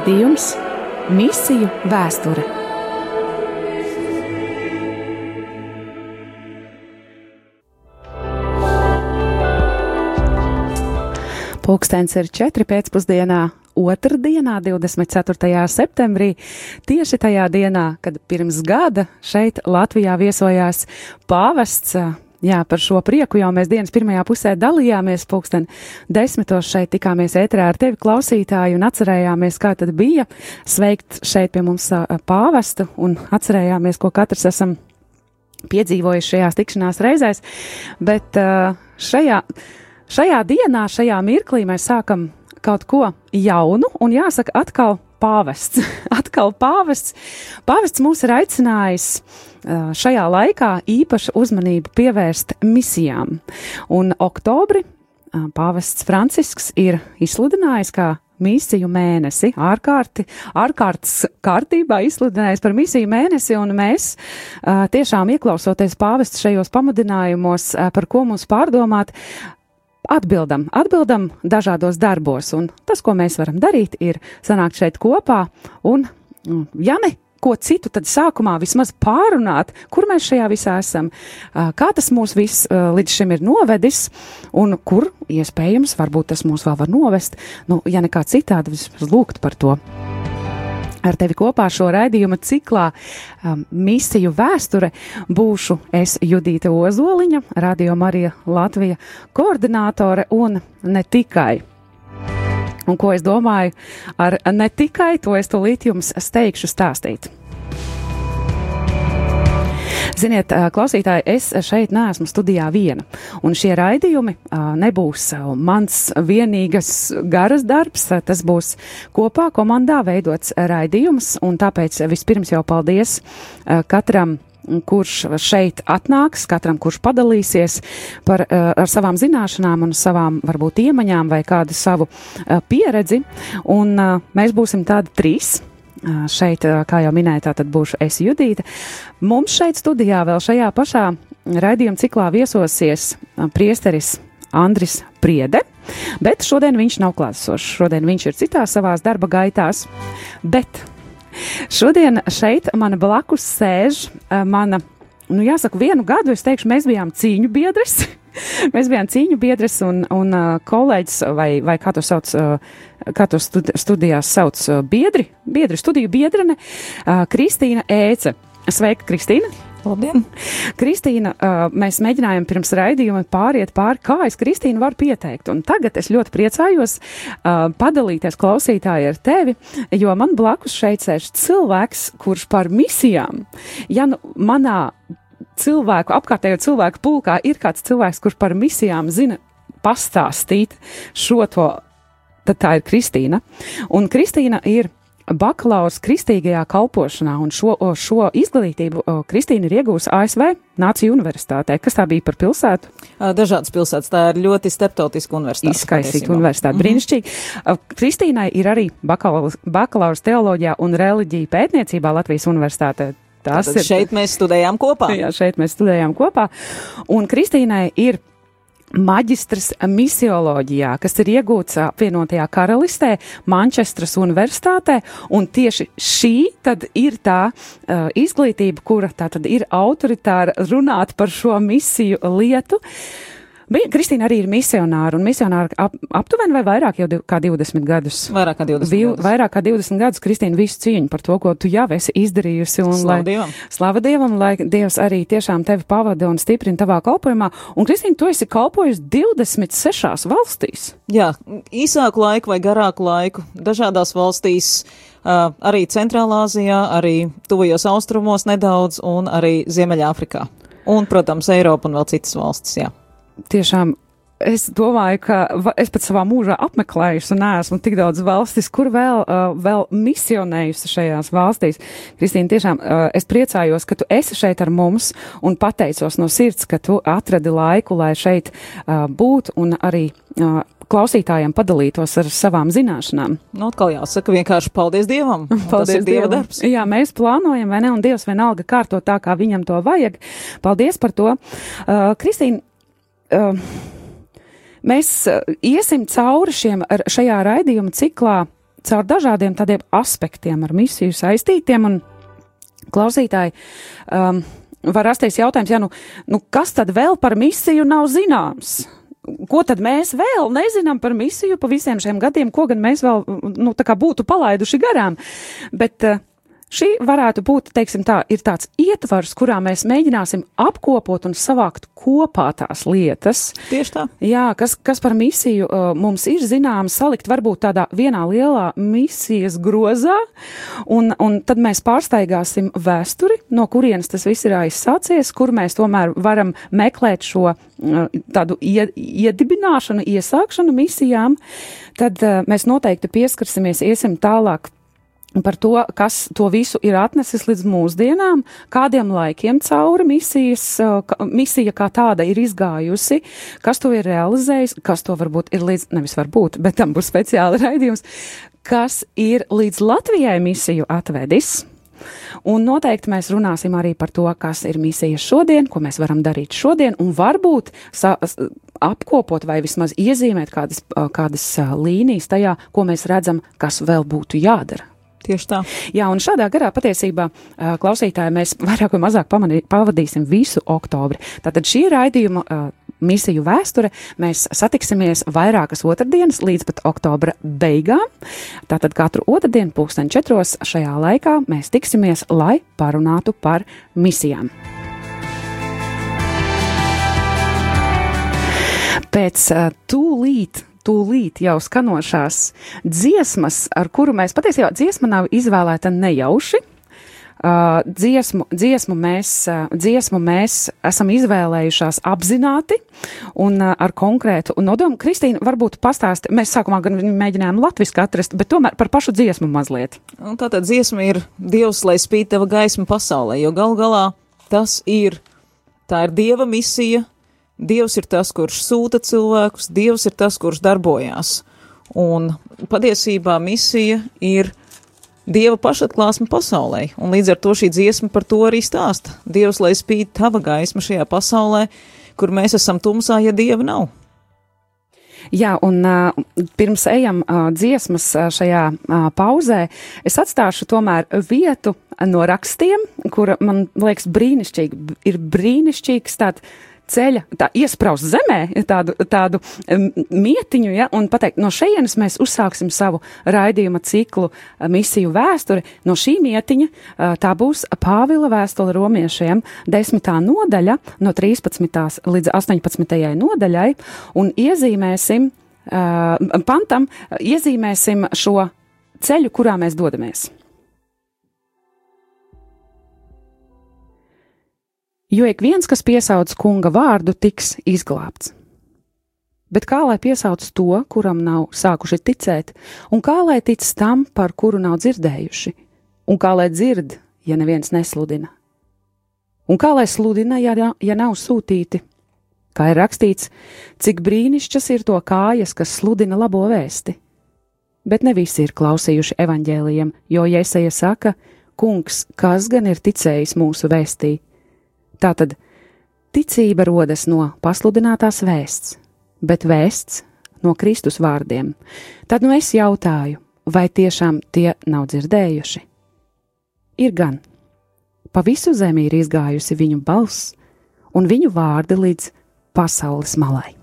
Raidījums Misiju vēsture. Pulkstenis ir 4 pēcpusdienā, otrdienā, 24. septembrī, tieši tajā dienā, kad pirms gada šeit Latvijā viesojās pāvests. Jā, par šo prieku jau mēs dienas pirmajā pusē dalījāmies, pulksten desmitos šeit tikāmies ētrā ar tevi klausītāju un atcerējāmies, kā tad bija sveikt šeit pie mums pāvestu un atcerējāmies, ko katrs esam piedzīvojuši šajās tikšanās reizēs, bet šajā, šajā dienā, šajā mirklī mēs sākam kaut ko jaunu un jāsaka atkal pāvests. atkal pāvests. Pāvests mūs ir aicinājis šajā laikā īpašu uzmanību pievērst misijām. Un oktobri pāvests Francisks ir izsludinājis kā misiju mēnesi, ārkārti, ārkārtas kārtībā izsludinājis par misiju mēnesi, un mēs tiešām ieklausoties pāvests šajos pamudinājumos, par ko mums pārdomāt, atbildam, atbildam dažādos darbos, un tas, ko mēs varam darīt, ir sanākt šeit kopā un, ja ne ko citu tad sākumā vismaz pārunāt, kur mēs šajā visā esam, kā tas mūs viss līdz šim ir novedis un kur iespējams varbūt tas mūs vēl var novest, nu, ja nekā citādi vismaz lūgt par to. Ar tevi kopā šo raidījumu ciklā um, misiju vēsture būšu es Judīta Ozoliņa, Radio Marija Latvija koordinātore un ne tikai. Un ko es domāju ar ne tikai to es tūlīt jums steigšu stāstīt. Ziniet, klausītāji, es šeit neesmu studijā viena, un šie raidījumi nebūs mans vienīgas garas darbs, tas būs kopā komandā veidots raidījums, un tāpēc vispirms jau paldies katram kurš šeit atnāks, katram, kurš padalīsies par, ar savām zināšanām un savām, varbūt, iemaņām vai kādu savu pieredzi. Un mēs būsim tādi trīs. Šeit, kā jau minēju, tā tad būšu es Judīta. Mums šeit studijā vēl šajā pašā raidījuma ciklā viesosies priesteris Andris Priede, bet šodien viņš nav klātsošs. Šodien viņš ir citās savās darba gaitās, bet šodien šeit man blakus sēž mana, nu jāsaka, vienu gadu, es teikšu, mēs bijām cīņu biedres. Mēs bijām cīņu biedrs un, un uh, kolēģis, vai, vai kā to sauc, uh, kā to studi studijās sauc, uh, biedri, biedri, studiju biedrene, uh, Kristīna Ēce. Sveika, Kristīna! Labdien! Kristīna, mēs mēģinājām pirms raidījuma pāriet pāri, kā es Kristīnu varu pieteikt. Un tagad es ļoti priecājos padalīties klausītāji ar tevi, jo man blakus šeit sēž cilvēks, kurš par misijām, ja nu manā cilvēku, apkārtējo cilvēku pulkā ir kāds cilvēks, kurš par misijām zina pastāstīt šo to, tad tā ir Kristīna. Un Kristīna ir bakalaurs kristīgajā kalpošanā, un šo, šo izglītību Kristīna ir iegūsi ASV Nāciju universitātē. Kas tā bija par pilsētu? Dažādas pilsētas, tā ir ļoti starptautiska universitāte. Izskaisīta universitāte, mm -hmm. brīnišķīgi. Kristīnai ir arī bakalaurs teoloģijā un reliģija pētniecībā Latvijas universitātē. Tas Tātad ir šeit mēs studējām kopā. Jā, šeit mēs studējām kopā. Un Kristīnai ir maģistrs misioloģijā, kas ir iegūts apvienotajā karalistē, Manchestras universitātē, un tieši šī tad ir tā uh, izglītība, kura tā tad ir autoritāra runāt par šo misiju lietu. Uh, Bija, Kristīna arī ir misionāra, un misionāra ap, aptuveni vai vairāk jau div, kā 20 gadus? Vairāk kā 20 Bija, gadus. Vairāk kā 20 gadus, Kristīna, visu cieņu par to, ko tu jau esi izdarījusi. Un, slava lai, Dievam! Slava Dievam, lai Dievs arī tiešām tevi pavada un stiprina tavā kalpojumā. Un, Kristīna, tu esi kalpojusi 26 valstīs. Jā, īsāku laiku vai garāku laiku dažādās valstīs. Uh, arī Centrālā Azijā, arī Tuvajos Austrumos nedaudz, un arī Ziemeļāfrikā. Un, protams, Eiropa un vēl citas valstis, jā tiešām es domāju, ka es pat savā mūžā apmeklējusi un neesmu tik daudz valstis, kur vēl, uh, vēl misionējusi šajās valstīs. Kristīna, tiešām uh, es priecājos, ka tu esi šeit ar mums un pateicos no sirds, ka tu atradi laiku, lai šeit uh, būtu un arī klausītājiem padalītos ar savām zināšanām. Nu, atkal jāsaka vienkārši paldies Dievam. paldies Dieva darbs. Jā, mēs plānojam, vai ne, un Dievs vienalga kārto tā, kā viņam to vajag. Paldies par to. Uh, Kristīna, uh, mēs uh, iesim cauri šiem, šajā raidījuma ciklā caur dažādiem tādiem aspektiem ar misiju saistītiem. Klausītāji, um, var rasties jautājums, ja, nu, nu, kas tad vēl par misiju nav zināms? Ko tad mēs vēl nezinām par misiju pa visiem šiem gadiem, ko gan mēs vēl nu, būtu palaiduši garām? Bet uh, Šī varētu būt, teiksim tā, ir tāds ietvars, kurā mēs mēģināsim apkopot un savākt kopā tās lietas. Tieši tā. Jā, kas, kas par misiju uh, mums ir zināms, salikt varbūt tādā vienā lielā misijas grozā, un, un tad mēs pārstaigāsim vēsturi, no kurienes tas viss ir aizsācies, kur mēs tomēr varam meklēt šo uh, tādu iedibināšanu, iesākšanu misijām, tad uh, mēs noteikti pieskarsimies, iesim tālāk par to, kas to visu ir atnesis līdz mūsdienām, kādiem laikiem cauri misijas, misija kā tāda ir izgājusi, kas to ir realizējis, kas to varbūt ir līdz, nevis varbūt, bet tam būs speciāli raidījums, kas ir līdz Latvijai misiju atvedis. Un noteikti mēs runāsim arī par to, kas ir misija šodien, ko mēs varam darīt šodien, un varbūt apkopot vai vismaz iezīmēt kādas, kādas līnijas tajā, ko mēs redzam, kas vēl būtu jādara. Tieši tā. Jā, un šādā garā patiesībā klausītāji mēs vairāk vai mazāk pamanī, pavadīsim visu oktobri. Tātad šī raidījuma misiju vēsture mēs satiksimies vairākas otrdienas līdz pat oktobra beigām. Tātad katru otrdienu pulksten četros šajā laikā mēs tiksimies, lai parunātu par misijām. Pēc tūlīt tūlīt jau skanošās dziesmas, ar kuru mēs patiesībā dziesma nav izvēlēta nejauši. Uh, dziesmu, dziesmu, mēs, uh, dziesmu mēs esam izvēlējušās apzināti un uh, ar konkrētu nodomu. Kristīna, varbūt pastāst, mēs sākumā gan mēģinājām latviski atrast, bet tomēr par pašu dziesmu mazliet. Un tātad dziesma ir Dievs, lai spīd tava gaisma pasaulē, jo gal galā tas ir, tā ir Dieva misija, Dievs ir tas, kurš sūta cilvēkus, Dievs ir tas, kurš darbojās. Un patiesībā misija ir Dieva pašatklāsme pasaulē, un līdz ar to šī dziesma par to arī stāsta. Dievs, lai spīd tava gaisma šajā pasaulē, kur mēs esam tumsā, ja Dieva nav. Jā, un uh, pirms ejam uh, dziesmas uh, šajā uh, pauzē, es atstāšu tomēr vietu no rakstiem, kura man liekas brīnišķīgi, ir brīnišķīgs tāds ceļa, tā iespraust zemē, tādu, tādu mietiņu, ja, un pateikt, no šejienes mēs uzsāksim savu raidījuma ciklu misiju vēsturi. No šī mietiņa tā būs Pāvila vēstule romiešiem, desmitā nodaļa, no 13. līdz 18. nodaļai, un iezīmēsim, pantam, iezīmēsim šo ceļu, kurā mēs dodamies. Jo ik viens, kas piesauc kunga vārdu, tiks izglābts. Bet kā lai piesauc to, kuram nav sākuši ticēt, un kā lai tic tam, par kuru nav dzirdējuši, un kā lai dzird, ja neviens nesludina? Un kā lai sludina, ja, ja nav sūtīti? Kā ir rakstīts, cik brīnišķas ir to kājas, kas sludina labo vēsti. Bet ne visi ir klausījuši evaņģēliem, jo Jēzeja saka, Kungs, kas gan ir ticējis mūsu vēstī? Tātad ticība rodas no pasludinātās vēsts, bet vēsts no Kristus vārdiem. Tad nu es jautāju, vai tiešām tie nav dzirdējuši? Ir gan. Pa visu zemi ir izgājusi viņu balss un viņu vārdi līdz pasaules malai.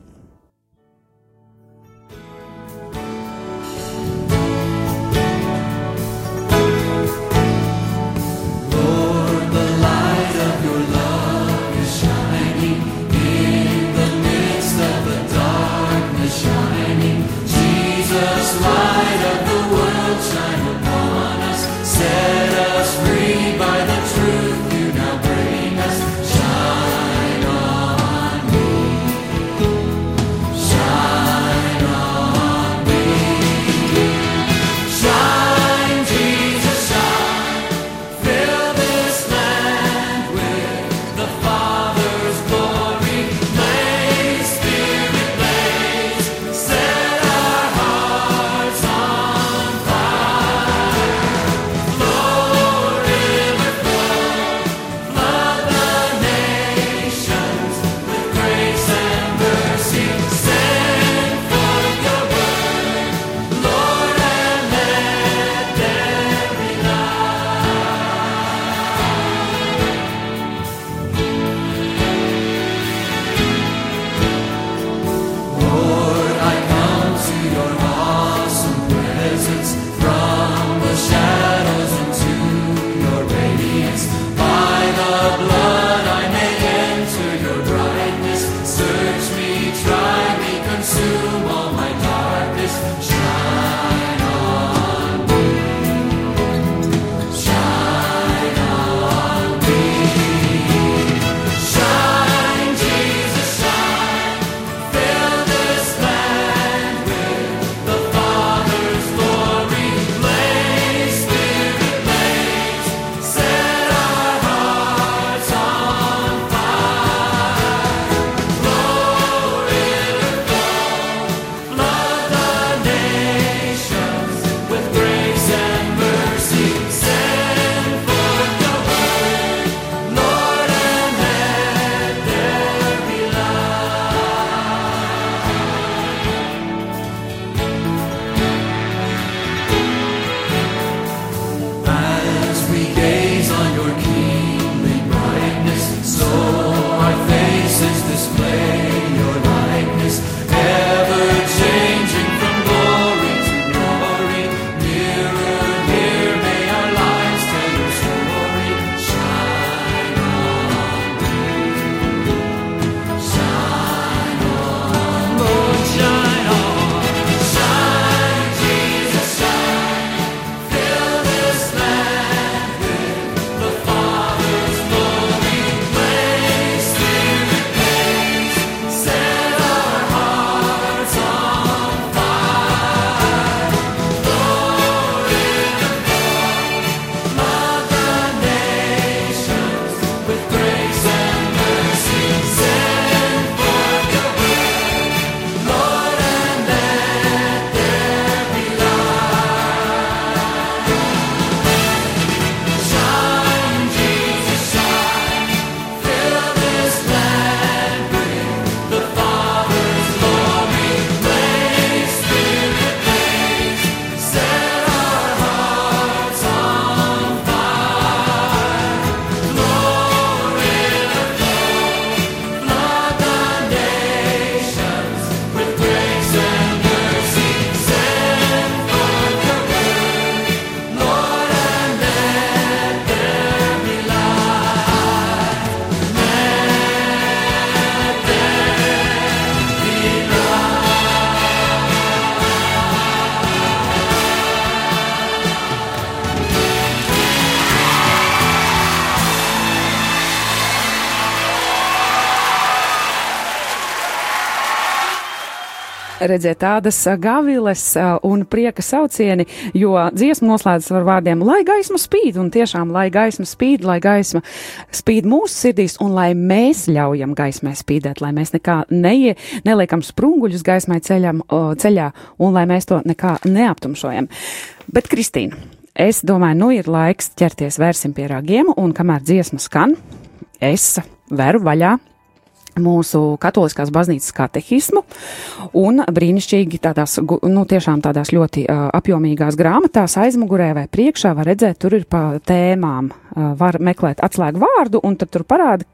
Redzēt tādas gaviles un prieka saucieni, jo dziesma noslēdzas ar vārdiem, lai gaisma spīd, un tiešām, lai gaisma spīd, lai gaisma spīd mūsu sirdīs, un lai mēs ļaujam gaismai spīdēt, lai mēs nekā neie, neliekam sprunguļus gaismai ceļam, ceļā, un lai mēs to nekā neaptumšojam. Bet, Kristīna, es domāju, nu ir laiks ķerties vērsim pie ragiem, un kamēr dziesma skan, es veru vaļā mūsu katoliskās baznīcas katehismu un brīnišķīgi tādās, nu, tiešām tādās ļoti uh, apjomīgās grāmatās aizmugurē vai priekšā var redzēt, tur ir pa tēmām, uh, var meklēt atslēgu vārdu un tad tur parāda,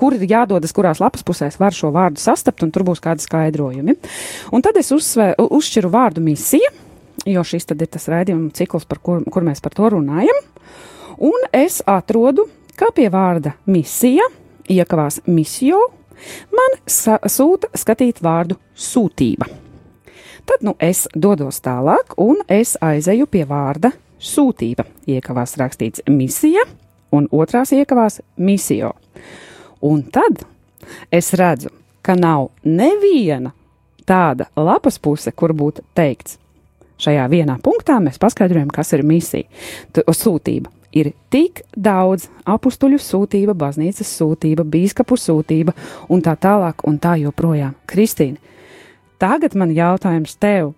kur ir jādodas, kurās lapas pusēs var šo vārdu sastapt, un tur būs kādi skaidrojumi. Un tad es uzsvē, uzšķiru vārdu misija, jo šis tad ir tas raidījuma cikls, par kur, kur mēs par to runājam, un es atrodu, kā pie vārda misija iekavās misiju man sūta skatīt vārdu sūtība. Tad nu es dodos tālāk, un es aizeju pie vārda sūtība. Iekavās rakstīts misija, un otrās iekavās misijo. Un tad es redzu, ka nav neviena tāda lapas puse, kur būtu teikts, šajā vienā punktā mēs paskaidrojam, kas ir misija, sūtība ir tik daudz apstuļu sūtība, baznīcas sūtība, bīskapu sūtība un tā tālāk un tā joprojām. Kristīne, tagad man jautājums tev,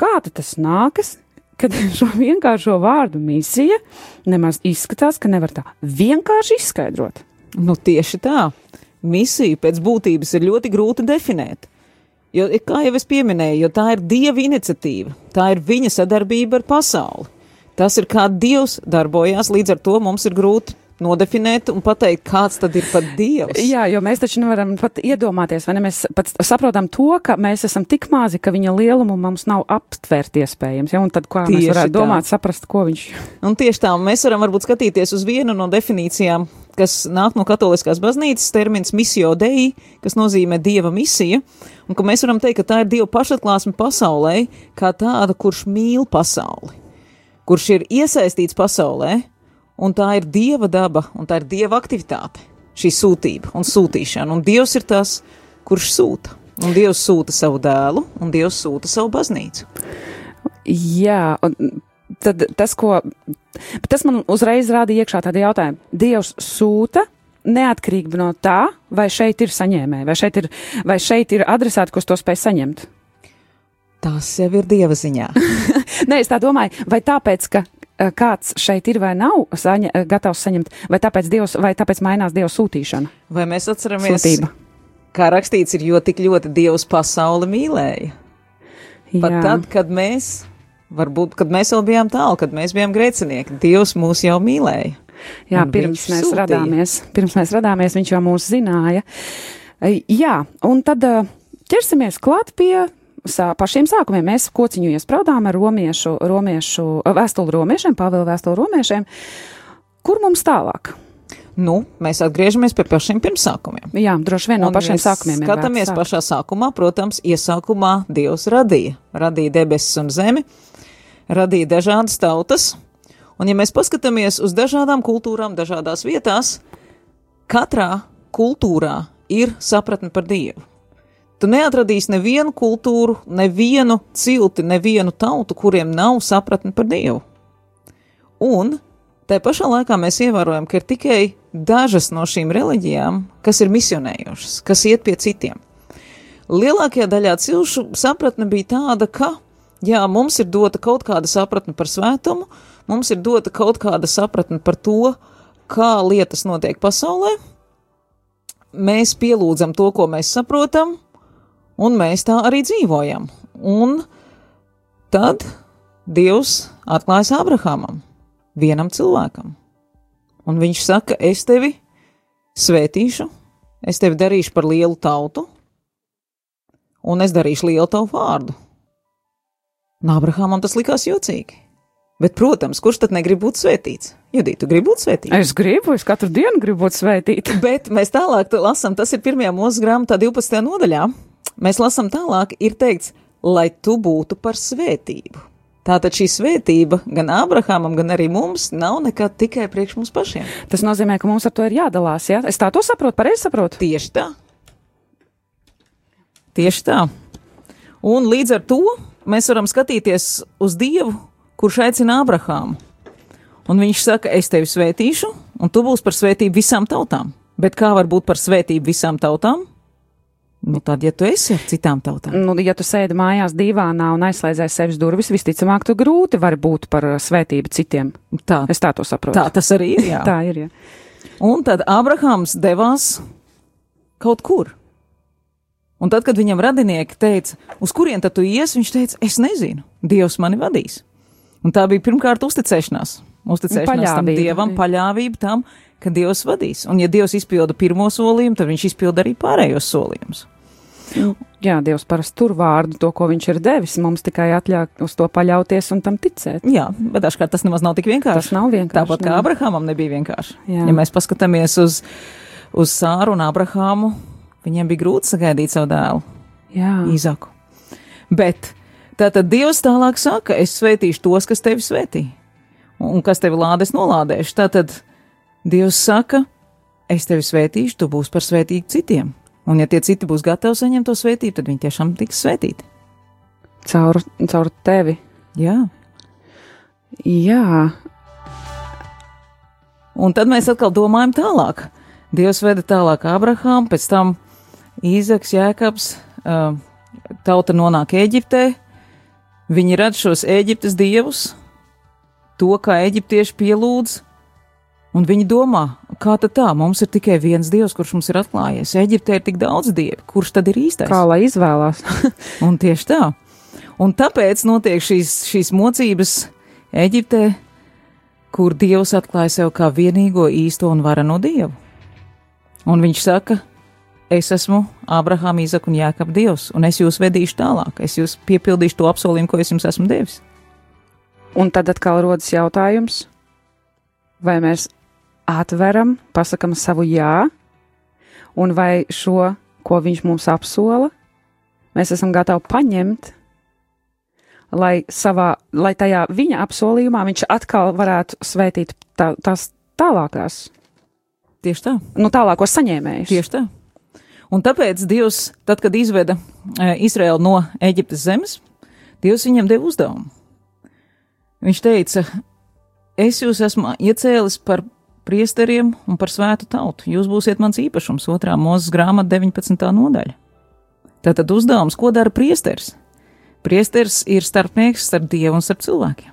kā tas nākas, kad šo vienkāršo vārdu misija nemaz izskatās, ka nevar tā vienkārši izskaidrot? Nu, tieši tā. Misiju pēc būtības ir ļoti grūti definēt. Jo, kā jau es pieminēju, tā ir dieva iniciatīva, tā ir viņa sadarbība ar pasauli. Tas ir kā Dievs darbojās, līdz ar to mums ir grūti nodefinēt un pateikt, kāds tad ir pat Dievs. Jā, jo mēs taču nevaram pat iedomāties, vai ne? Mēs pat saprotam to, ka mēs esam tik mazi, ka viņa lielumu mums nav aptvērt iespējams. Ja? Un tad kā tieši mēs varētu tā. domāt, saprast, ko viņš. Un tieši tā, mēs varam varbūt skatīties uz vienu no definīcijām, kas nāk no katoliskās baznīcas termins misio dei, kas nozīmē dieva misija, un ka mēs varam teikt, ka tā ir dieva pašatklāsme pasaulē, kā tāda, kurš mīl pasauli kurš ir iesaistīts pasaulē, un tā ir dieva daba, un tā ir dieva aktivitāte, šī sūtība un sūtīšana. Un Dievs ir tas, kurš sūta. Un Dievs sūta savu dēlu, un Dievs sūta savu baznīcu. Jā, un tad tas, ko. Tas man uzreiz rādīja iekšā tādu jautājumu. Dievs sūta, neatkarīgi no tā, vai šeit ir saņēmēji, vai šeit ir, vai šeit ir adresāti, kas to spēj saņemt. Tas jau ir dieva ziņā. Nē, es tā domāju, vai tāpēc, ka eh, kāds šeit ir vai nav saņa, eh, gatavs saņemt, vai tāpēc, dievs, vai tāpēc mainās Dieva sūtīšana? Vai mēs atceramies, Sūtība. kā rakstīts, ir, jo tik ļoti Dievs pasauli mīlēja? Pat Jā. tad, kad mēs, varbūt, kad mēs vēl bijām tālu, kad mēs bijām grēcinieki, Dievs mūs jau mīlēja. Jā, pirms mēs sūtīja. radāmies, pirms mēs radāmies, viņš jau mūs zināja. Jā, un tad ķersimies klāt pie sā, pašiem sākumiem mēs kociņu iespraudām ar romiešu, romiešu vēstuli romiešiem, Pāvila vēstuli romiešiem. Kur mums tālāk? Nu, mēs atgriežamies pie pašiem pirmsākumiem. Jā, droši vien no Un pašiem sākumiem. Skatāmies sāk. pašā sākumā, protams, iesākumā Dievs radīja. Radīja debesis un zemi, radīja dažādas tautas. Un ja mēs paskatāmies uz dažādām kultūrām, dažādās vietās, katrā kultūrā ir sapratne par Dievu. Tu neatradīsi nevienu kultūru, nevienu cilti, nevienu tautu, kuriem nav sapratni par Dievu. Un tā pašā laikā mēs ievērojam, ka ir tikai dažas no šīm reliģijām, kas ir misionējošas, kas iet pie citiem. Lielākajā daļā cilšu sapratne bija tāda, ka, jā, mums ir dota kaut kāda sapratne par svētumu, mums ir dota kaut kāda sapratne par to, kā lietas notiek pasaulē. Mēs pielūdzam to, ko mēs saprotam, un mēs tā arī dzīvojam. Un tad Dievs atklājas Abrahamam, vienam cilvēkam. Un viņš saka, es tevi svētīšu, es tevi darīšu par lielu tautu, un es darīšu lielu tavu vārdu. Un Abrahamam tas likās jocīgi. Bet, protams, kurš tad negrib būt svētīts? Judīt, tu gribi būt svētīts? Es gribu, es katru dienu gribu būt svētīts. Bet mēs tālāk lasām, tas ir pirmajā mūsu grāmatā, 12. nodaļā. Mēs lasām tālāk, ir teikts, lai tu būtu par svētību. Tātad šī svētība gan Abrahamam, gan arī mums nav nekad tikai priekš mums pašiem. Tas nozīmē, ka mums ar to ir jādalās, jā? Ja? Es tā to saprotu, pareizi saprotu? Tieši tā. Tieši tā. Un līdz ar to mēs varam skatīties uz Dievu, kurš aicina Abrahāmu. Un viņš saka, es tevi svētīšu, un tu būsi par svētību visām tautām. Bet kā var būt par svētību visām tautām? Nu, tad, ja tu esi ar citām tautām, Nu, ja tu sēdi mājās divānā un aizslēdzēji sevis durvis, visticamāk, tu grūti vari būt par uh, svētību citiem. tā, Es tā to saprotu. tā tas arī ir. Jā. tā ir. Jā. Un tad Abrahams devās kaut kur. Un tad, kad viņam radinieki teica, uz kurien tad tu ies, viņš teica, es nezinu, Dievs mani vadīs. Un tā bija pirmkārt uzticēšanās. Uzticēšanās tam Paļāvība, Dievam, jā. paļāvība tam, ka Dievs vadīs. Un ja Dievs izpilda pirmo solījumu, tad viņš izpilda arī pārējos solījumus. jā, Dievs parasti tur vārdu, to, ko viņš ir devis. Mums tikai atļauj uz to paļauties un tam ticēt. Jā, bet dažkārt tas nemaz nav tik vienkārši. Tas nav vienkārši. Tāpat kā nē. Abrahamam nebija vienkārši. Jā. Ja mēs paskatāmies uz, uz Sāru un Abrahāmu, viņiem bija grūti sagaidīt savu dēlu. Jā, Īzaku. Bet tātad Dievs tālāk saka, es svētīšu tos, kas tevi svētī, un kas tevi lādēs nolādēšu. Tātad Dievs saka, es tevi svētīšu, tu būsi par svētīgu citiem. Un ja tie citi būs gatavi saņemt to svētību, tad viņi tiešām tiks svētīti. caur, caur tevi. Jā. Jā, Un tad mēs atkal domājam tālāk. Dievs veda tālāk Abrahāmu, pēc tam Īzaks, Jēkabs, uh, tauta nonāk Eģiptē, viņi redz šos Eģiptes dievus, to, kā eģiptieši pielūdz, un viņi domā, kā tad tā, mums ir tikai viens dievs, kurš mums ir atklājies. Eģiptē ir tik daudz dievu, kurš tad ir īstais? kā lai izvēlās. Un tieši tā. Un tāpēc notiek šīs, šīs mocības Eģiptē, kur Dievs atklāja sev kā vienīgo īsto un varano Dievu. Un viņš saka, es esmu Ābrahāma, Īzaka un Jākapa Dievs, un es jūs vedīšu tālāk, es jūs piepildīšu to apsolījumu, ko es jums esmu devis. Un tad atkal rodas jautājums, vai mēs atveram, pasakam savu jā, un vai šo, ko viņš mums apsola, mēs esam gatavi paņemt, lai, savā, lai tajā viņa apsolījumā viņš atkal varētu svētīt tā, tās tālākās, Tieši tā, nu, tālākos saņēmējus. tieši tā. Un tāpēc Dievs, tad, kad izveda e, Izraelu no Eģiptes zemes, Dievs viņam deva uzdevumu. Viņš teica, es jūs esmu iecēlis par priesteriem un par svētu tautu. Jūs būsiet mans īpašums, otrā mūzes grāmata 19. nodaļa. Tātad uzdevums, ko dara priesteris? Priesteris ir starpnieks starp dievu un starp cilvēkiem.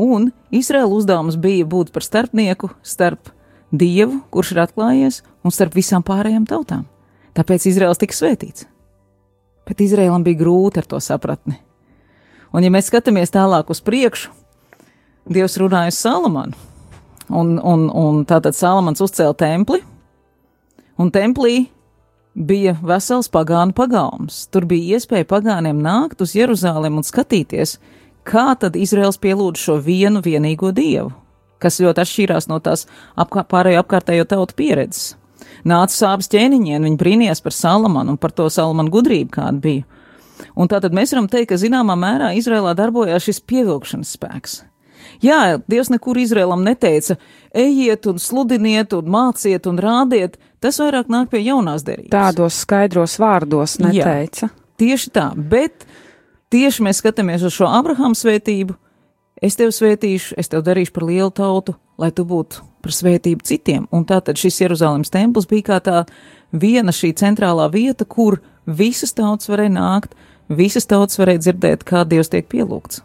Un Izraēla uzdevums bija būt par starpnieku starp dievu, kurš ir atklājies, un starp visām pārējām tautām. Tāpēc Izraels tika svētīts. Bet Izraēlam bija grūti ar to sapratni. Un, ja mēs skatāmies tālāk uz priekšu, Dievs runāja uz Salamanu, un, un, un tātad Salamans uzcēla templi, un templī bija vesels pagānu pagalms. Tur bija iespēja pagāniem nākt uz Jeruzalem un skatīties, kā tad Izraels pielūdz šo vienu vienīgo dievu, kas ļoti atšķīrās no tās apkā, pārējo apkārtējo tautu pieredzes. Nāca sāpes ķēniņiem, viņi brīnījās par Salamanu un par to Salamanu gudrību, kāda bija. Un tātad mēs varam teikt, ka zināmā mērā Izrēlā darbojās šis pievilkšanas spēks. Jā, Dievs nekur Izrēlam neteica, ejiet un sludiniet un māciet un rādiet, tas vairāk nāk pie jaunās derības. Tādos skaidros vārdos neteica. Tieši tā, bet tieši mēs skatāmies uz šo Abrahama svētību. Es tevi svētīšu, es tevi darīšu par lielu tautu, lai tu būtu par svētību citiem. Un tātad šis Jeruzalemes templis bija kā tā viena šī centrālā vieta, kur visas tautas varēja nākt, visas tautas varēja dzirdēt, kā Dievs tiek pielūgts.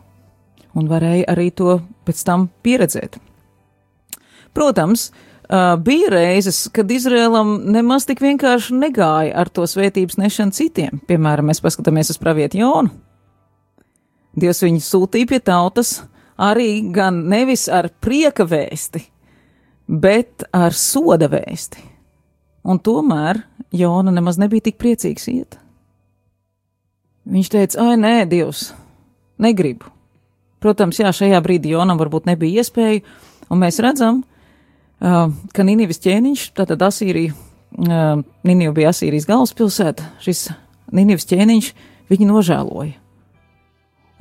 Un varēja arī to pēc tam pieredzēt. Protams, bija reizes, kad Izrēlam nemaz tik vienkārši negāja ar to svētības nešanu citiem. Piemēram, mēs paskatāmies uz pravietu Jonu. Dievs viņu sūtīja pie tautas arī gan nevis ar prieka vēsti, bet ar soda vēsti. Un tomēr Jona nemaz nebija tik priecīgs iet. Viņš teica, ai, nē, Dievs, negribu. Protams, jā, šajā brīdī Jonam varbūt nebija iespēja, un mēs redzam, Uh, ka Nīnivas ķēniņš, tātad Asīrija, uh, Nīniva bija Asīrijas galvaspilsēta, šis Nīnivas ķēniņš viņu nožēloja.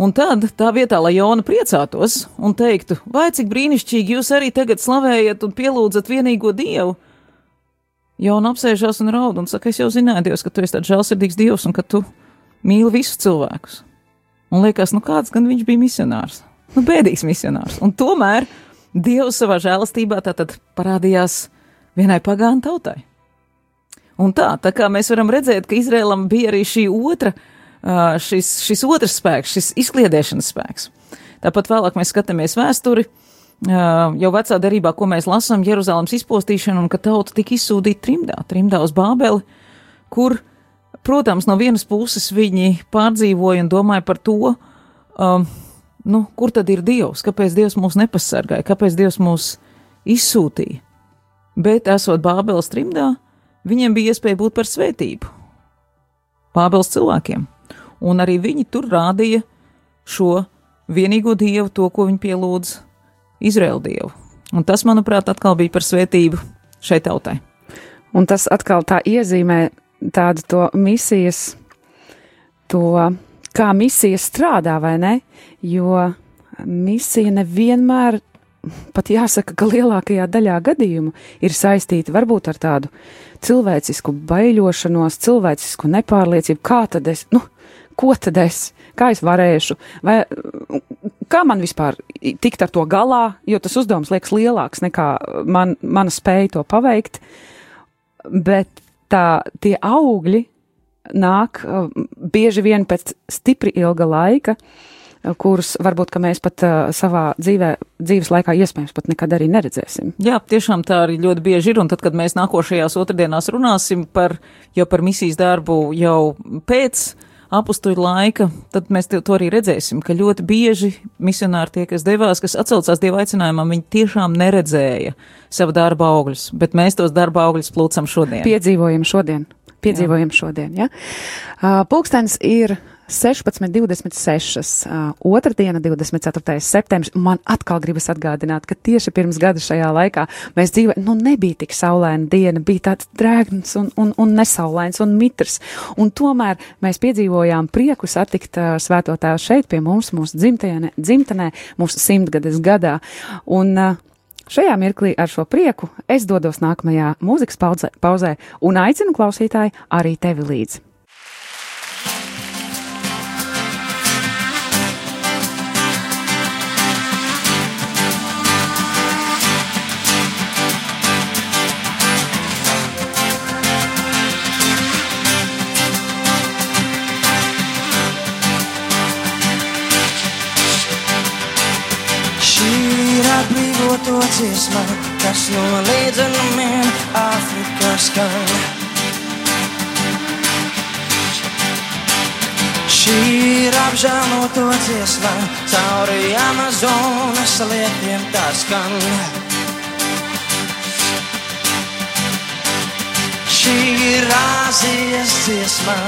Un tad tā vietā, lai Jona priecātos un teiktu, vai cik brīnišķīgi jūs arī tagad slavējat un pielūdzat vienīgo dievu, Jona apsēžās un raud un saka, es jau zināju, Dievs, ka tu esi tāds žēlsirdīgs dievs un ka tu mīl visus cilvēkus. Un liekas, nu kāds gan viņš bija misionārs? Nu, bēdīgs misionārs. Un tomēr Dievs savā žēlastībā tātad parādījās vienai pagānu tautai. Un tā, tā kā mēs varam redzēt, ka Izrēlam bija arī šī otra, šis, šis otrs spēks, šis izkliedēšanas spēks. Tāpat vēlāk mēs skatāmies vēsturi, jau vecā derībā, ko mēs lasām, Jeruzalemes izpostīšanu un ka tauta tika izsūtīta trimdā, trimdā uz Bābeli, kur, protams, no vienas puses viņi pārdzīvoja un domāja par to, um, nu, kur tad ir Dievs, kāpēc Dievs mūs nepasargāja, kāpēc Dievs mūs izsūtīja. Bet, esot Bābeles trimdā, viņiem bija iespēja būt par svētību Pāvils cilvēkiem, un arī viņi tur rādīja šo vienīgo dievu, to, ko viņi pielūdz Izraēlu dievu. Un tas, manuprāt, atkal bija par svētību šai tautai. Un tas atkal tā iezīmē tādu to misijas, to, kā misija strādā, vai ne? Jo misija nevienmēr pat jāsaka, ka lielākajā daļā gadījumu ir saistīti varbūt ar tādu cilvēcisku baiļošanos, cilvēcisku nepārliecību. Kā tad es, nu, ko tad es, kā es varēšu, vai kā man vispār tikt ar to galā, jo tas uzdevums liekas lielāks nekā man, mana spēja to paveikt, bet tā, tie augļi nāk bieži vien pēc stipri ilga laika, uh, kurus varbūt mēs pat uh, savā dzīvē, dzīves laikā iespējams pat nekad arī neredzēsim. Jā, tiešām tā arī ļoti bieži ir, un tad, kad mēs nākošajās otrdienās runāsim par, jau par misijas darbu jau pēc apustuļu laika, tad mēs to arī redzēsim, ka ļoti bieži misionāri tie, kas devās, kas atcaucās Dieva aicinājumam, viņi tiešām neredzēja savu darba augļus, bet mēs tos darba augļus plūcam šodien. Piedzīvojam šodien. Piedzīvojam Jā. šodien, ja? Uh, pulkstens ir 16.26. Uh, otrdiena, 24. septembris. Man atkal gribas atgādināt, ka tieši pirms gada šajā laikā mēs dzīvojam, nu nebija tik saulaina diena, bija tāds drēgns un, un, un nesaulains un mitrs. Un tomēr mēs piedzīvojām prieku satikt uh, svēto tēvu šeit pie mums, mūsu dzimtajā, dzimtenē, mūsu simtgades gadā. Un, uh, Šajā mirklī ar šo prieku es dodos nākamajā mūzikas pauzē, pauzē un aicinu klausītāju arī tevi līdzi. To dziesmā, kas no līdzenumiem Āfrikā skan. Šī ir apžēloto dziesmā, cauri Amazonas lietiem tā skan. Šī ir Āzijas dziesmā,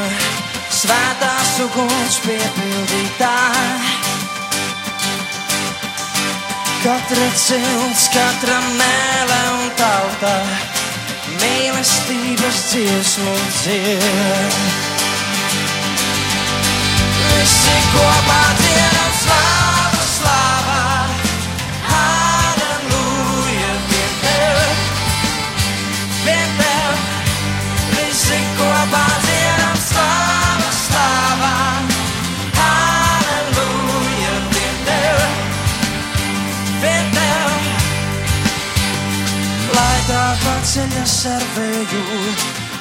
svētās uguns piepildītāja. Katra cilts, katra mēlē un tauta mīlestības dziesmu dzied. Visi kopā dziedam paceļas ar vēju,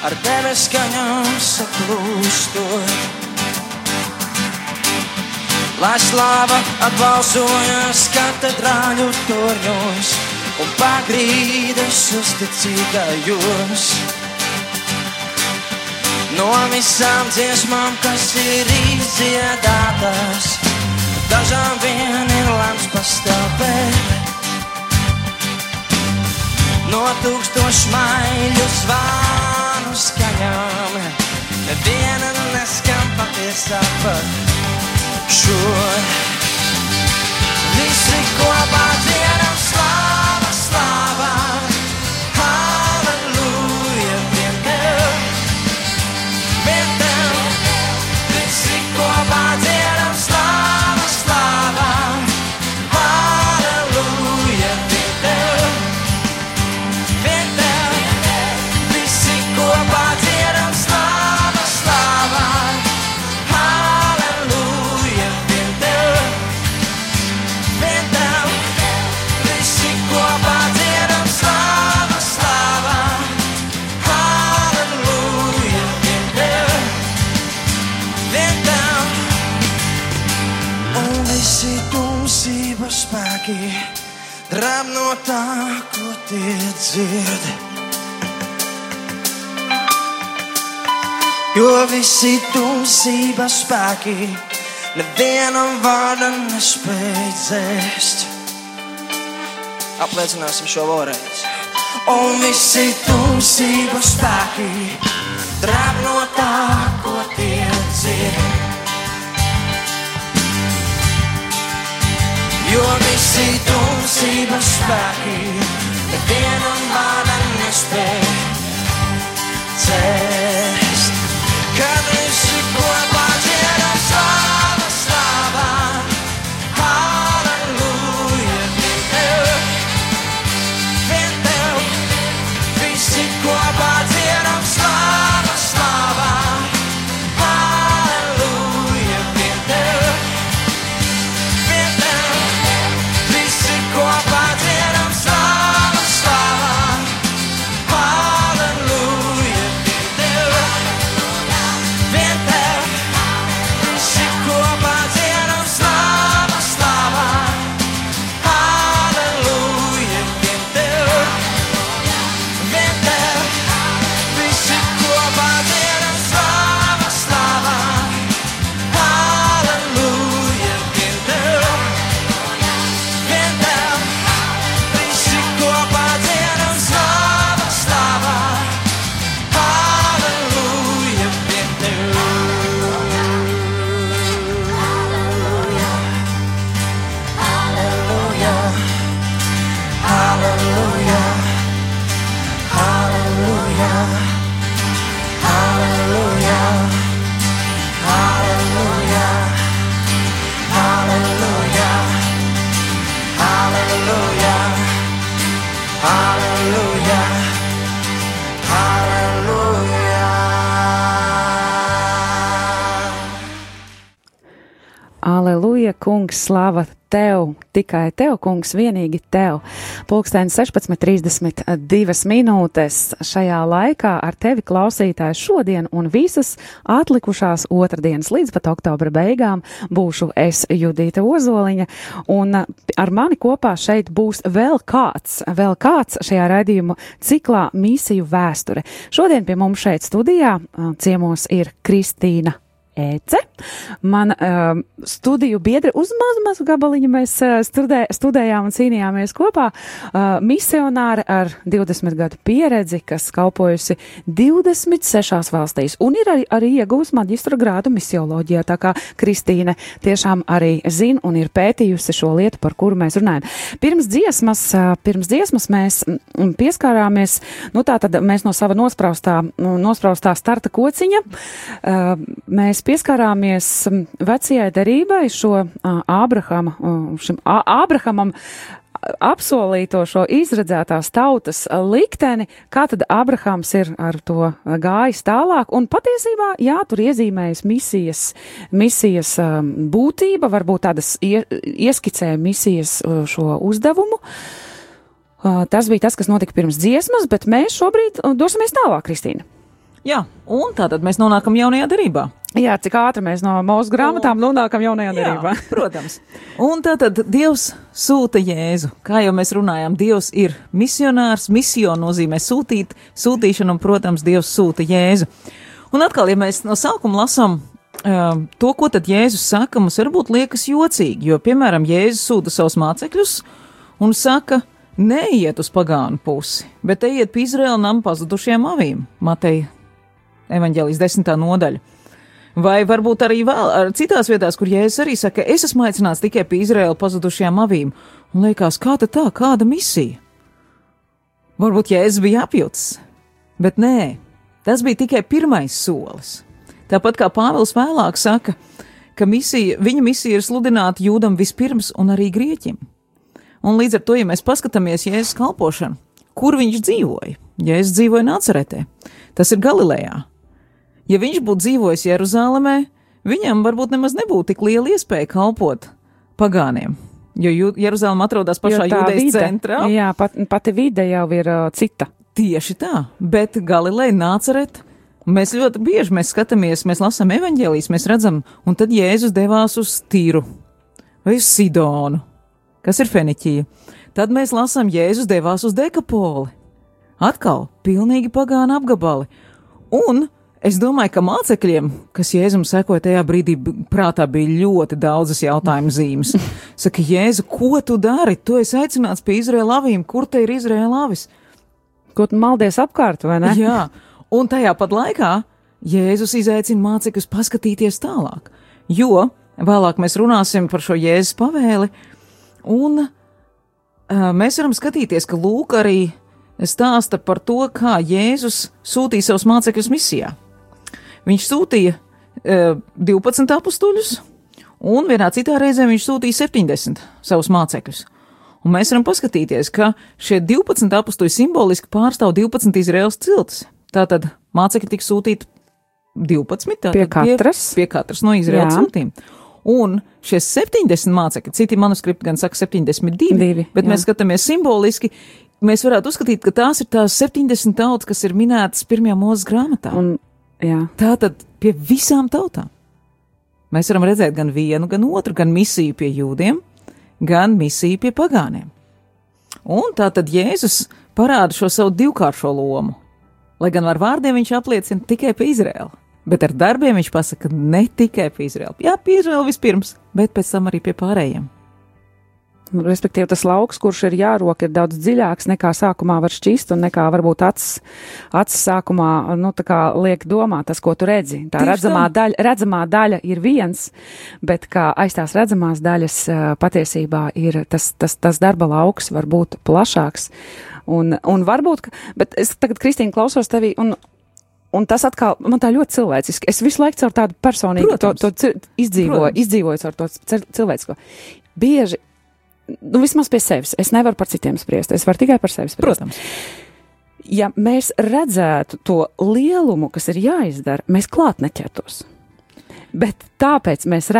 ar debes skaņām saplūstot. Lai slāva atbalsojas katedrāļu torņos un pagrīdes uzticīgajos. No visām dziesmām, kas ir izdziedātas, dažām vien ir lemts pastāvēt no tūkstošu maiļu zvānu skaņām. Neviena neskan patiesā par šo. Visi kopā dziedam slāva, tumsības spēki nevienam vārdam nespēj dzēst. Apliecināsim šo vēlreiz. Un visi tumsības spēki drāp no tā, ko tie dzird. Jo visi tumsības spēki nevienam vārdam nespēj dzēst. Slava tev, tikai tev, kungs, vienīgi tev. Pulksteni 16.32 minūtes šajā laikā ar tevi klausītājs šodien un visas atlikušās otrdienas līdz pat oktobra beigām būšu es Judīta Ozoliņa un ar mani kopā šeit būs vēl kāds, vēl kāds šajā raidījuma ciklā misiju vēsture. Šodien pie mums šeit studijā ciemos ir Kristīna Ece. Man uh, studiju biedri uz mazu, mazu gabaliņu mēs uh, studē, studējām un cīnījāmies kopā. Uh, misionāri ar 20 gadu pieredzi, kas kalpojusi 26 valstīs un ir arī, arī iegūst maģistra grādu misioloģijā. Tā kā Kristīne tiešām arī zina un ir pētījusi šo lietu, par kuru mēs runājam. Pirms dziesmas, uh, pirms dziesmas mēs mm, pieskārāmies, nu tā tad mēs no sava nospraustā, nospraustā starta kociņa, uh, mēs pieskārāmies vecajai derībai šo Ābrahama, šim Ābrahamam apsolīto šo izredzētās tautas likteni, kā tad Abrahams ir ar to gājis tālāk, un patiesībā, jā, tur iezīmējas misijas, misijas būtība, varbūt tādas ie, ieskicēja misijas šo uzdevumu. Tas bija tas, kas notika pirms dziesmas, bet mēs šobrīd dosimies tālāk, Kristīna. Jā, un tātad mēs nonākam jaunajā darbā. Jā, cik ātri mēs no mūsu grāmatām nonākam jaunajā darbā. protams. Un tātad Dievs sūta Jēzu. Kā jau mēs runājām, Dievs ir misionārs, misija nozīmē sūtīt, sūtīšanu, un, protams, Dievs sūta Jēzu. Un atkal, ja mēs no sākuma lasām uh, to, ko tad Jēzus saka, mums varbūt liekas jocīgi, jo, piemēram, Jēzus sūta savus mācekļus un saka, neiet uz pagānu pusi, bet ejiet pie Izraēla nama pazudušajām avīm. Mateja evaņģēlijas desmitā nodaļa. Vai varbūt arī vēl ar citās vietās, kur Jēzus arī saka, es esmu aicināts tikai pie Izraēla pazudušajām avīm, un liekas, kā tad tā, kāda misija? Varbūt Jēzus bija apjutis, bet nē, tas bija tikai pirmais solis. Tāpat kā Pāvils vēlāk saka, ka misija, viņa misija ir sludināt jūdam vispirms un arī grieķim. Un līdz ar to, ja mēs paskatāmies Jēzus kalpošanu, kur viņš dzīvoja, Jēzus dzīvoja Nāceretē, tas ir Galilejā. Ja viņš būtu dzīvojis Jeruzalemē, viņam varbūt nemaz nebūtu tik liela iespēja kalpot pagāniem, jo Jeruzalem atrodas pašā jūdejas centrā. Jā, pat, pati vide jau ir uh, cita. Tieši tā, bet Galileja Nāceret. Mēs ļoti bieži mēs skatāmies, mēs lasām evanģēlijas, mēs redzam, un tad Jēzus devās uz Tīru vai uz Sidonu, kas ir Feniķija. tad mēs lasām, Jēzus devās uz dekapoli. Atkal pilnīgi pagāna apgabali. Un es domāju, ka mācekļiem, kas Jēzum sekoja tajā brīdī, prātā bija ļoti daudzas jautājumu zīmes. Saka, Jēzu, ko tu dari? Tu esi aicināts pie Izraēla avīm, kur te ir Izraēla avis? Ko tu maldies apkārt, vai ne? Jā, un tajā pat laikā Jēzus izaicina mācekļus paskatīties tālāk, jo vēlāk mēs runāsim par šo Jēzus pavēli, un uh, mēs varam skatīties, ka Lūk arī stāsta par to, kā Jēzus sūtīja savus mācekļus misijā. Viņš sūtīja uh, 12 apstuļus, un vienā citā reizē viņš sūtīja 70 savus mācekļus. Un mēs varam paskatīties, ka šie 12 apstuļi simboliski pārstāv 12 Izraels ciltis. Tātad mācekļi tika sūtīti 12. tātad Pie katras. Pie, pie katras no Izraels ciltīm. Un šie 70 mācekļi, citi manuskripti gan saka 72, Divi, bet jā. mēs skatāmies simboliski. Mēs varētu uzskatīt, ka tās ir tās 70 tautas, kas ir minētas pirmajā mūzes grāmatā. Un... Jā. Tātad pie visām tautām. Mēs varam redzēt gan vienu, gan otru, gan misiju pie jūdiem, gan misiju pie pagāniem. Un tā tad Jēzus parāda šo savu divkāršo lomu. Lai gan ar vārdiem viņš apliecina tikai pie Izraēla, bet ar darbiem viņš pasaka ne tikai pie Izraēla. Jā, pie Izraēla vispirms, bet pēc tam arī pie pārējiem. Respektīvi, tas lauks, kurš ir jārok, ir daudz dziļāks nekā sākumā var šķist, un nekā varbūt acis, acis sākumā, nu, liek domāt tas, ko tu redzi. Tā Tieši redzamā tā. daļa, redzamā daļa ir viens, bet kā aiz tās redzamās daļas patiesībā ir tas, tas, tas darba lauks var būt plašāks. Un, un varbūt, bet es tagad, Kristīna, klausos tevi, un, un tas atkal man tā ļoti cilvēciski. Es visu laiku caur tādu personīgu to, Protams. to cil- izdzīvoju, izdzīvoju caur to cil- cilvēcisko. Bieži nu, vismaz pie sevis. Es nevaru par citiem spriest. Es varu tikai par sevi spriest. Protams, Ja mēs redzētu to lielumu, kas ir jāizdara, mēs klāt neķertos. Bet tāpēc mēs,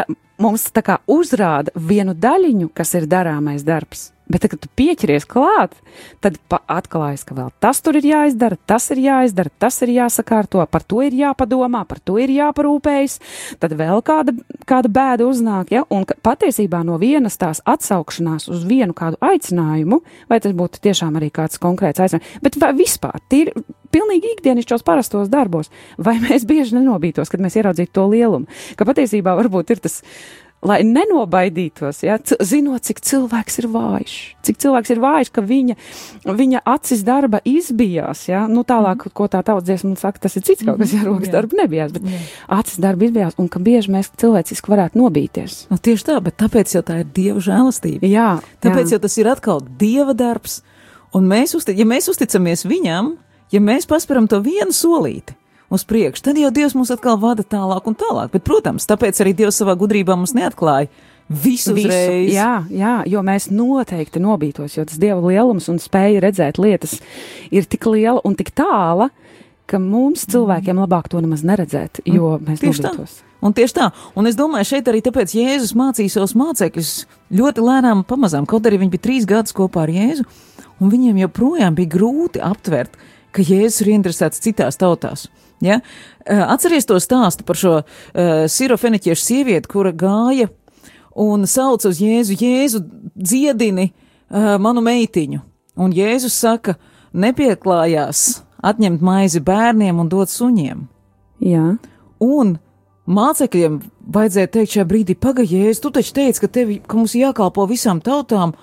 mums tā kā uzrāda vienu daļiņu, kas ir darāmais darbs. Bet, tad, kad tu pieķeries klāt, tad atklājas, ka vēl tas tur ir jāizdara, tas ir jāizdara, tas ir jāsakārto, par to ir jāpadomā, par to ir jāparūpējas. Tad vēl kāda, kāda bēda uznāk, ja? un ka patiesībā no vienas tās atsaukšanās uz vienu kādu aicinājumu, vai tas būtu tiešām arī kāds konkrēts aicinājums, bet vispār tīri pilnīgi ikdienišķos parastos darbos, vai mēs bieži nenobītos, kad mēs ieraudzītu to lielumu, ka patiesībā varbūt ir tas. Lai nenobaidītos, ja, zinot, cik cilvēks ir vājš, cik cilvēks ir vājš, ka viņa, viņa acis darba izbijās. Ja, nu, tālāk, ko tā tautas dziesma saka, tas ir cits kaut kas, ja rokas jā. darba nebijās, bet acis darba izbijās, un ka bieži mēs cilvēciski varētu nobīties. nu, tieši tā, bet tāpēc jau tā ir Dieva žēlastība. Jā, Tāpēc jā. jau tas ir atkal Dieva darbs, un mēs, uzti, ja mēs uzticamies Viņam, ja mēs pasperam to vienu solīti uz priekšu, tad jau Dievs mūs atkal vada tālāk un tālāk. Bet, protams, tāpēc arī Dievs savā gudrībā mums neatklāja visu uzreiz. Jā, jā, jo mēs noteikti nobītos, jo tas dieva lielums un spēja redzēt lietas ir tik liela un tik tāla, ka mums cilvēkiem labāk to nemaz neredzēt, jo mēs Tieši tā. nobītos. Un tieši tā, un es domāju, šeit arī tāpēc Jēzus mācīja savus mācekļus ļoti lēnām, pamazām, kaut arī viņi bija trīs gadus kopā ar Jēzu, un viņiem joprojām bija grūti aptvert, ka Jēzus ir interesēts citās tautās. Ja? Eh, Atceries to stāstu par šo uh, sirofeniķiešu sievieti, kura gāja un sauca uz Jēzu, Jēzu dziedini uh, manu meitiņu. Un Jēzus saka, nepieklājās atņemt maizi bērniem un dot suņiem. Jā, Un mācekļiem vajadzēja teikt šajā brīdī, pagaidies, tu taču teici, ka, tevi, ka mums jākalpo visām tautām,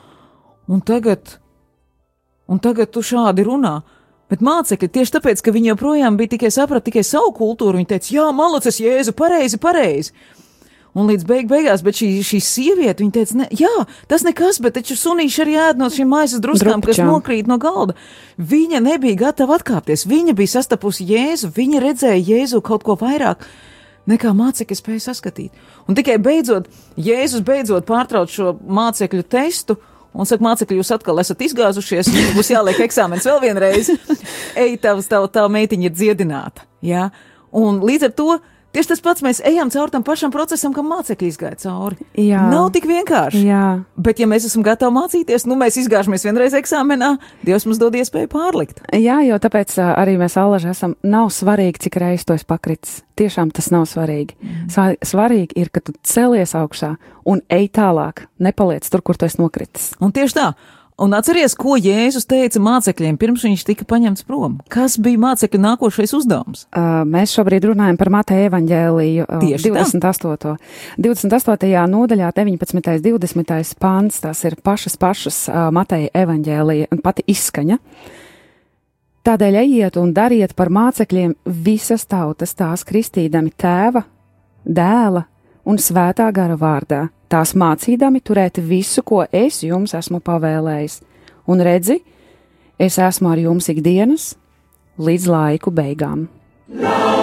un tagad, un tagad tu šādi runā. Bet mācekļi tieši tāpēc, ka viņi joprojām bija tikai sapratuši tikai savu kultūru, viņi teica, jā, malacis, jēzu, pareizi, pareizi. Un līdz beig beigās, bet šī, šī sieviete, viņa teica, ne, jā, tas nekas, bet taču sunīši arī ēd no šīm maizes druskām, kas Drupačām. nokrīt no galda. Viņa nebija gatava atkāpties, viņa bija sastapusi Jēzu, viņa redzēja Jēzu kaut ko vairāk nekā mācekļi spēja saskatīt. Un tikai beidzot, Jēzus beidzot pārtrauc šo mācekļu testu. Un saka, mācekļi, jūs atkal esat izgāzušies, jums būs jāliek eksāmenis vēl vienreiz. Ej, tavs, tava, tava meitiņa ir dziedināta. Jā? Un līdz ar to tieši tas pats mēs ejam cauri tam pašam procesam, kam mācekļi izgāja cauri. Jā. Nav tik vienkārši. jā. Bet, ja mēs esam gatavi mācīties, nu mēs izgāžamies vienreiz eksāmenā, Dievs mums dod iespēju pārlikt. Jā, jo tāpēc arī mēs allaži esam. Nav svarīgi, cik reizes to esi pakritis. Tiešām tas nav svarīgi. Sva- Svarīgi ir, ka tu celies augšā un ej tālāk. Nepaliec tur, kur tu esi nokritis. Un tieši tā. Un atceries, ko Jēzus teica mācekļiem pirms viņš tika paņemts prom? Kas bija mācekļu nākošais uzdevums? Uh, mēs šobrīd runājam par Mateja evaņģēliju uh, Tieši tā. 28. 28. nodaļā 19. 20. pants, tās ir pašas pašas uh, Mateja evaņģēlija un pati izskaņa. Tādēļ ejiet un dariet par mācekļiem visas tautas tās kristīdami tēva, dēla un svētā gara vārdā, tās mācīdami turēt visu, ko es jums esmu pavēlējis. Un redzi, es esmu ar jums ikdienas līdz laiku beigām. Seigneur,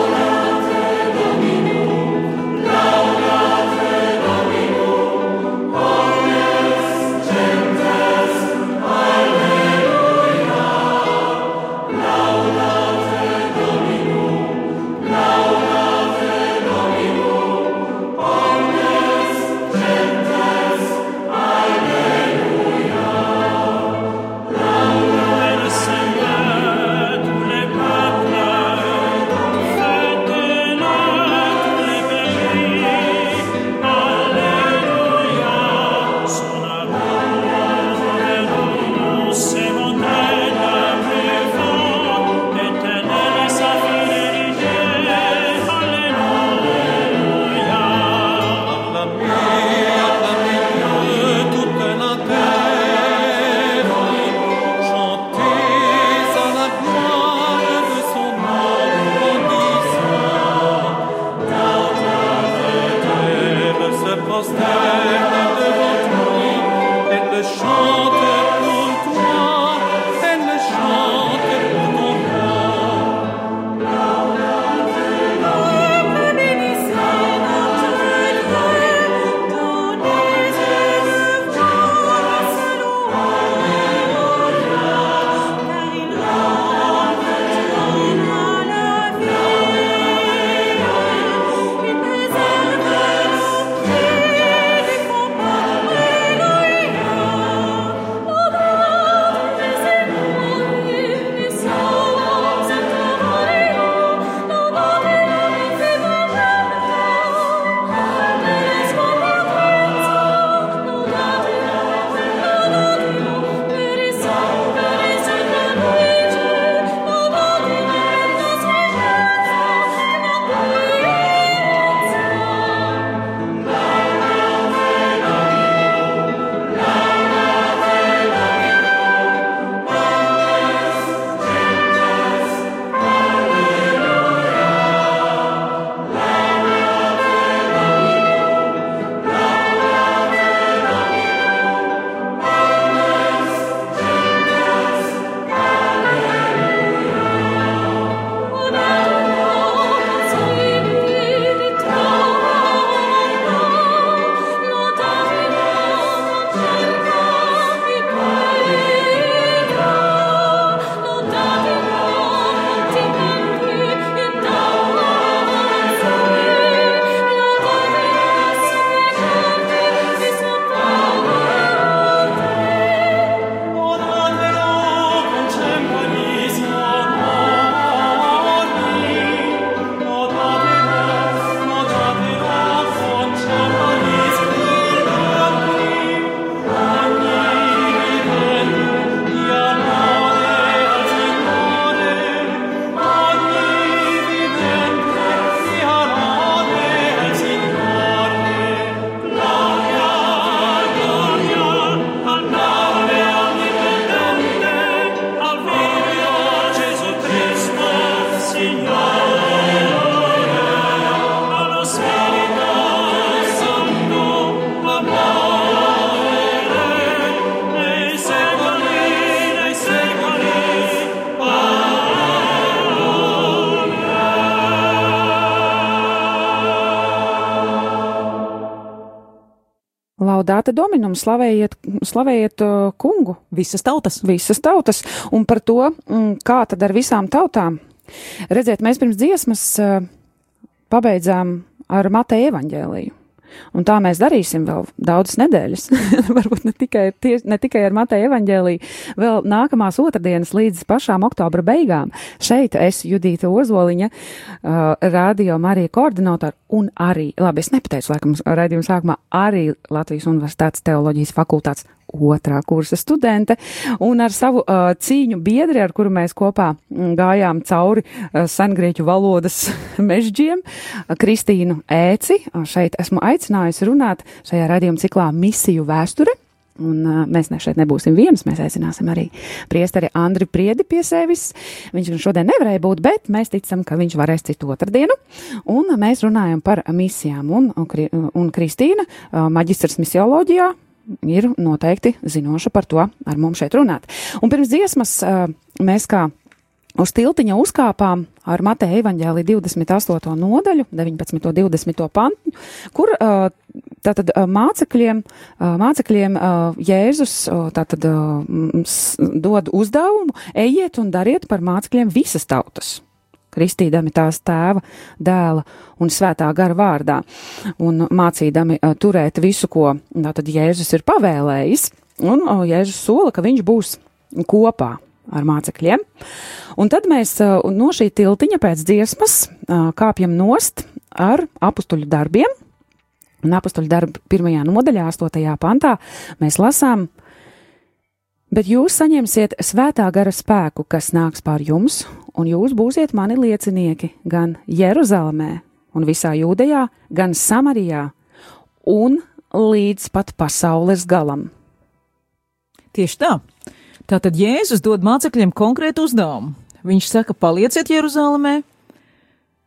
Laudāta dominum, slavējiet, slavējiet uh, kungu, Visas tautas. visas tautas, un par to, mm, kā tad ar visām tautām. Redziet, mēs pirms dziesmas uh, pabeidzām ar Mateja evaņģēliju. Un tā mēs darīsim vēl daudzas nedēļas. Varbūt ne tikai, tie, ne tikai ar Mateja evaņģēliju, vēl nākamās otrdienas līdz pašām oktobra beigām. Šeit es, Judīta Ozoliņa, uh, radio Marija koordinātora un arī, labi, es nepateicu, laikam, raidījuma sākumā, arī Latvijas Universitātes teoloģijas fakultātes otrā kursa studente, un ar savu uh, cīņu biedri, ar kuru mēs kopā mm, gājām cauri uh, sengrieķu valodas mežģiem, uh, Kristīnu Ēci. Uh, šeit esmu aicinājusi runāt šajā radījuma ciklā misiju vēsture. Un uh, mēs ne šeit nebūsim vienas, mēs aicināsim arī priesteri Andri Priedi pie sevis. Viņš gan šodien nevarēja būt, bet mēs ticam, ka viņš varēs citu otrdienu. Un mēs runājam par misijām. Un, un, un Kristīna, uh, maģistrs misioloģijā, ir noteikti zinoša par to ar mums šeit runāt. Un pirms dziesmas mēs kā Uz tiltiņa uzkāpām ar Mateja evaņģēlī 28. nodaļu, 19. un 20. pantu, kur tātad mācekļiem, mācekļiem Jēzus tātad dod uzdevumu, ejiet un dariet par mācekļiem visas tautas kristīdami tās tēva, dēla un svētā gara vārdā, un mācīdami turēt visu, ko tātad Jēzus ir pavēlējis, un Jēzus sola, ka viņš būs kopā ar mācekļiem. Un tad mēs no šī tiltiņa pēc dziesmas kāpjam nost ar apstuļu darbiem. Un apstuļu darbu pirmajā nodaļā, astotajā pantā, mēs lasām, bet jūs saņemsiet svētā gara spēku, kas nāks pār jums, un jūs būsiet mani liecinieki gan Jeruzalemē un visā Jūdejā, gan Samarijā un līdz pat pasaules galam. Tieši tā. Tātad Jēzus dod mācekļiem konkrētu uzdevumu. Viņš saka, palieciet Jeruzalemē,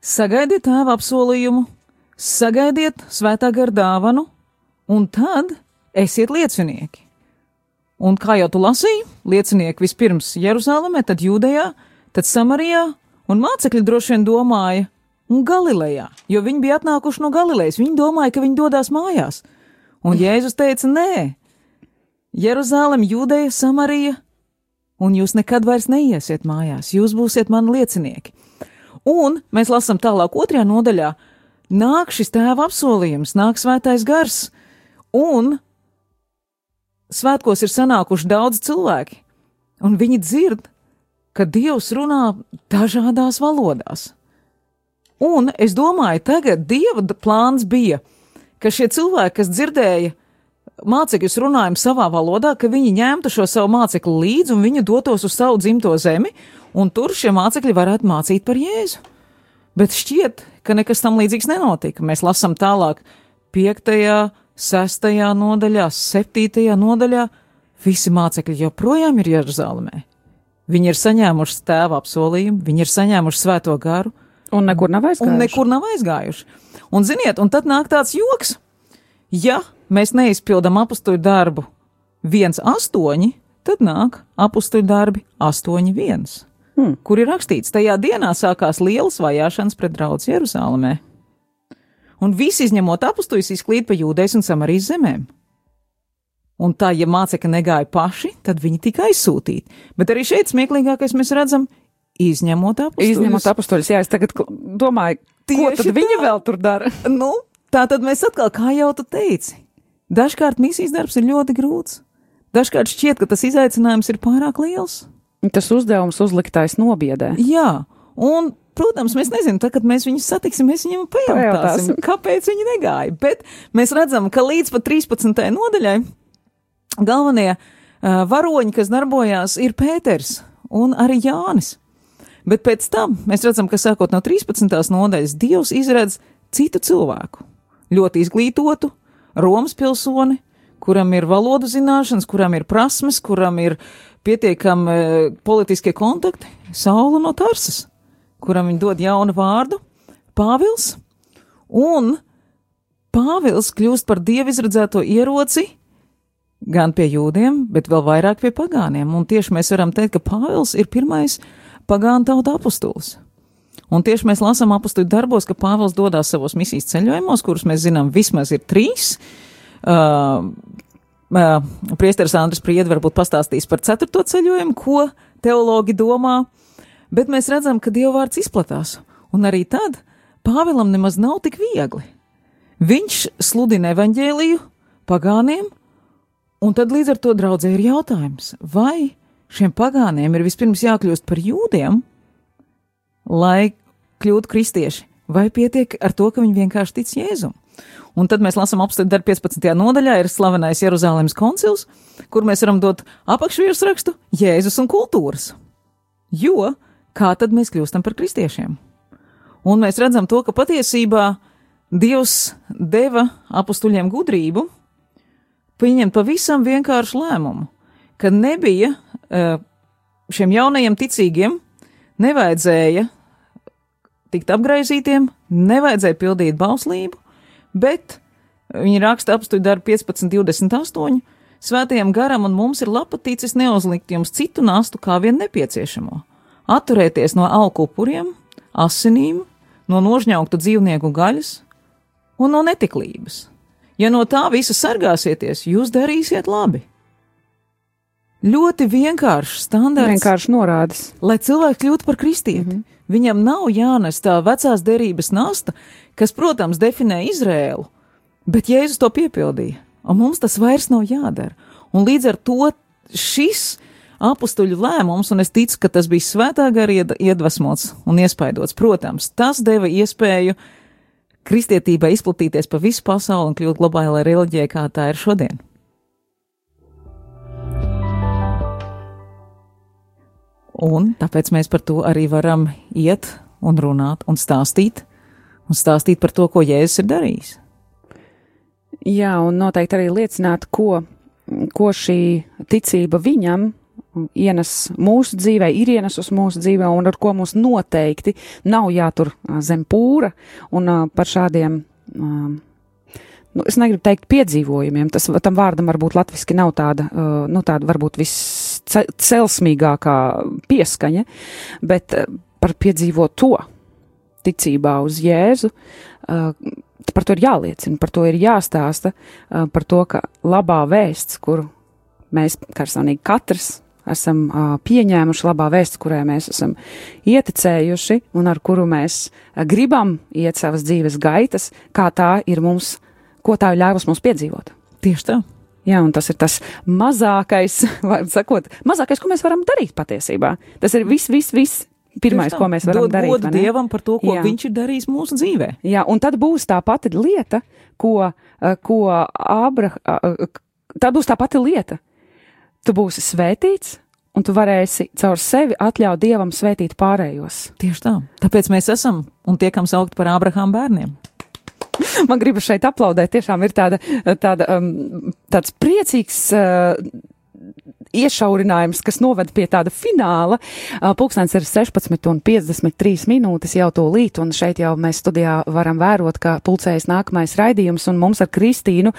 sagaidiet tēva apsolījumu, sagaidiet svētā gara dāvanu, un tad esiet liecinieki. Un kā jau tu lasīji, liecinieki vispirms Jeruzalemē, tad Jūdejā, tad Samarijā, un mācekļi droši vien domāja, un Galilejā, jo viņi bija atnākuši no Galilejas, viņi domāja, ka viņi dodas mājās. Un Jēzus teica, nē, Jeruzalem, Jūdeja, Samarija un jūs nekad vairs neiesiet mājās, jūs būsiet mani liecinieki. Un mēs lasām tālāk otrajā nodaļā, nāk šis tēva apsolījums, nāk svētais gars, un svētkos ir sanākuši daudz cilvēki, un viņi dzird, ka Dievs runā dažādās valodās. Un es domāju, tagad Dieva plāns bija, ka šie cilvēki, kas dzirdēja mācekļus runājam savā valodā, ka viņi ņemtu šo savu mācekli līdzi un viņi dotos uz savu dzimto zemi, un tur šie mācekļi varētu mācīt par Jēzu. Bet šķiet, ka nekas tam līdzīgs nenotika. Mēs lasām tālāk, 5., 6. nodaļā, 7. nodaļā, visi mācekļi joprojām ir Jeruzalemē. Viņi ir saņēmuši tēva apsolījumu, viņi ir saņēmuši svēto garu. Un nekur nav aizgājuši. Un nekur nav aizgājuši. Un ziniet, un tad nāk tāds joks. Ja mēs neizpildām apstuļu darbu 1,8, tad nāk apstuļu darbi 8,1. Hmm. Kur ir rakstīts, tajā dienā sākās lielas vajāšanas pret draugu Jeruzalemē. Un visi izņemot apstuļus izklīd pa jūdejas un samarijas zemēm. Un tā, ja mācekļi negāja paši, tad viņi tika aizsūtīti. Bet arī šeit smieklīgākais mēs redzam, izņemot apstuļus. Izņemot apstuļus, jā, es tagad domāju, Tieši ko tad tā. viņi vēl tur dara? Nu, tā tad mēs atkal, kā jau tu teici, Dažkārt misijas darbs ir ļoti grūts. Dažkārt šķiet, ka tas izaicinājums ir pārāk liels. Tas uzdevums uzliktais nobiedē. Jā, un, protams, mēs nezinām, tad, kad mēs viņus satiksim, mēs viņiem pajautāsim, pajautāsim, kāpēc viņi negāja. Bet mēs redzam, ka līdz pat 13. nodaļai galvenie uh, varoņi, kas darbojās, ir Pēters un arī Jānis. Bet pēc tam mēs redzam, ka sākot no 13. nodaļas, Dievs izredz citu cilvēku, ļoti izglītotu, Romas pilsoni, kuram ir valodu zināšanas, kuram ir prasmes, kuram ir pietiekami e, politiskie kontakti, Saula no Tarsas, kuram viņi dod jaunu vārdu, Pāvils, un Pāvils kļūst par dievu izredzēto ieroci gan pie jūdiem, bet vēl vairāk pie pagāniem, un tieši mēs varam teikt, ka Pāvils ir pirmais pagānu tauta apustulis. Un tieši mēs lasām apakstu darbos, ka Pāvils dodas savos misijas ceļojumos, kurus mēs zinām vismaz ir trīs. Uh, uh, Priesteris Andris Priedi varbūt pastāstīs par ceturto ceļojumu, ko teologi domā, bet mēs redzam, ka Dieva vārds izplatās. Un arī tad Pāvilam nemaz nav tik viegli. Viņš sludina evaņģēliju pagāniem, un tad līdz ar to draudzē ir jautājums, vai šiem pagāniem ir vispirms jākļūst par jūdiem, lai kļūt kristieši, vai pietiek ar to, ka viņi vienkārši tic Jēzum. Un tad mēs lasām apstākļu darbu 15. nodaļā, ir slavenais Jeruzalemes koncils, kur mēs varam dot apakšvirsrakstu Jēzus un kultūras. Jo kā tad mēs kļūstam par kristiešiem? Un mēs redzam to, ka patiesībā Dievs deva apstuļiem gudrību pieņemt pavisam vienkāršu lēmumu, ka nebija eh, šiem jaunajiem ticīgiem, nevajadzēja tikt apgaizītiem, nevajadzēja pildīt bauslību, bet viņi raksta apstuļu darbu 15, 28. Svētajam garam un mums ir lapatīcis neuzlikt jums citu nastu kā vien nepieciešamo. Atturēties no alkupuriem, asinīm, no nožņauktu dzīvnieku gaļas un no netiklības. Ja no tā visa sargāsieties, jūs darīsiet labi. Ļoti vienkāršs standarts. Vienkārši norādes. Lai cilvēks kļūtu par kristieti, mm -hmm. viņam nav jānes tā vecās derības nasta, kas, protams, definē Izrēlu, bet Jēzus to piepildīja, un mums tas vairs nav jādara. Un līdz ar to šis apstuļu lēmums, un es ticu, ka tas bija svētā gara iedvesmots un iespaidots. Protams, tas deva iespēju kristietībai izplatīties pa visu pasauli un kļūt globālai reliģijai, kā tā ir šodien. Un tāpēc mēs par to arī varam iet un runāt un stāstīt, un stāstīt par to, ko Jēzus ir darījis. Jā, un noteikti arī liecināt, ko, ko šī ticība viņam ienes mūsu dzīvē, ir ienesus mūsu dzīvē, un ar ko mums noteikti nav jātur zem pūra, un par šādiem, nu, es negribu teikt piedzīvojumiem, tas tam vārdam varbūt latviski nav tāda, nu, tāda varbūt viscelsmīgākā pieskaņa, bet par piedzīvot to ticībā uz Jēzu, par to ir jāliecina, par to ir jāstāsta, par to, ka labā vēsts, kuru mēs personīgi katrs esam uh, pieņēmuši labā vēsts, kurai mēs esam ieticējuši un ar kuru mēs uh, gribam iet savas dzīves gaitas, kā tā ir mums, ko tā ir ļāvusi mums piedzīvot. Tieši tā. Jā, un tas ir tas mazākais, sakot, mazākais, ko mēs varam darīt patiesībā. Tas ir viss, viss, viss. Pirmais, ko mēs varam Dod darīt. Dod Dievam par to, ko Jā. viņš ir darījis mūsu dzīvē. Jā, un tad būs tā pati lieta, ko, ko Ābrahams, tad būs tā pati lieta, tu būsi svētīts, un tu varēsi caur sevi atļaut Dievam svētīt pārējos. Tieši tā. Tāpēc mēs esam un tiekam saukt par Ābrahām bērniem. Man gribas šeit aplaudēt. Tiešām ir tāda, tāda, um, tāds priecīgs. Uh, Iešaurinājums, kas noved pie tāda fināla. Uh, pulkstenis ir 16,53 minūtes jau to līt, un šeit jau mēs studijā varam vērot, ka pulcējas nākamais raidījums, un mums ar Kristīnu,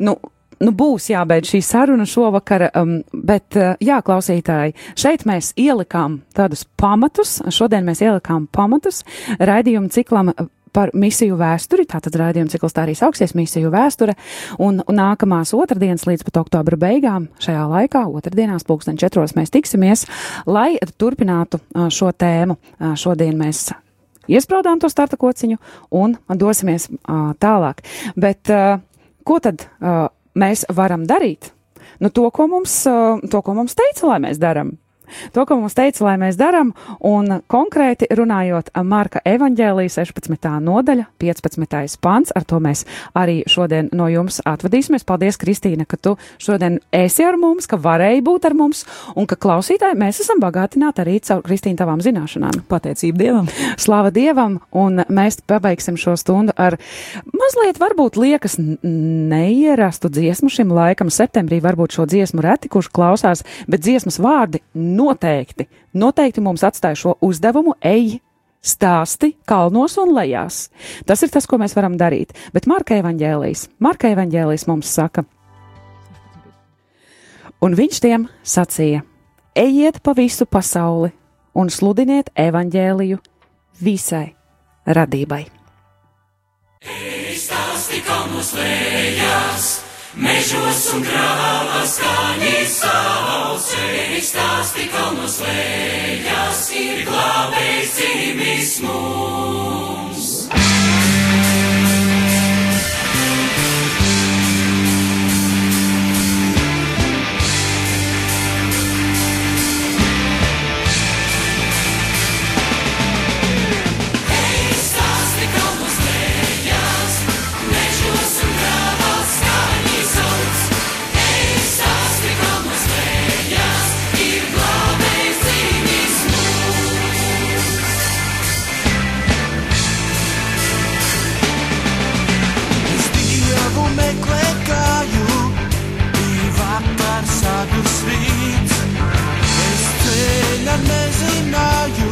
nu, nu, būs jābeidz šī saruna šovakar, um, bet, uh, jā, klausītāji, šeit mēs ielikām tādus pamatus, šodien mēs ielikām pamatus raidījumu ciklam par misiju vēsturi, tātad raidījuma cikls tā arī sauksies misiju vēsture, un, un nākamās otrdienas līdz pat oktobra beigām šajā laikā, otrdienās pulksten četros mēs tiksimies, lai turpinātu uh, šo tēmu. Uh, šodien mēs iespraudām to starta kociņu un dosimies uh, tālāk. Bet uh, ko tad uh, mēs varam darīt. Nu, to, ko mums, to, ko mums teica, lai mēs darām to, ko mums teica, lai mēs darām, un konkrēti runājot Marka evaņģēlija 16. nodaļa, 15. pants, ar to mēs arī šodien no jums atvadīsimies. Paldies, Kristīna, ka tu šodien esi ar mums, ka varēji būt ar mums, un ka klausītāji mēs esam bagātināti arī caur Kristīna tavām zināšanām. Pateicība Dievam! Slāva Dievam, un mēs pabeigsim šo stundu ar mazliet varbūt liekas neierastu dziesmu šim laikam. Septembrī varbūt šo dziesmu reti, kurš klausās, bet dziesmas vārdi noteikti, noteikti mums atstāja šo uzdevumu, ej, stāsti kalnos un lejās. Tas ir tas, ko mēs varam darīt. Bet Marka evaņģēlijas, Marka evaņģēlijas mums saka, un viņš tiem sacīja: Ejiet pa visu pasauli un sludiniet evaņģēliju visai radībai. Stāsti kalnos lejās! Mežos un grāvās skaņi saucēji, stāsti kalnos lējās, ir glābējs dzīvis mums. that amazing now you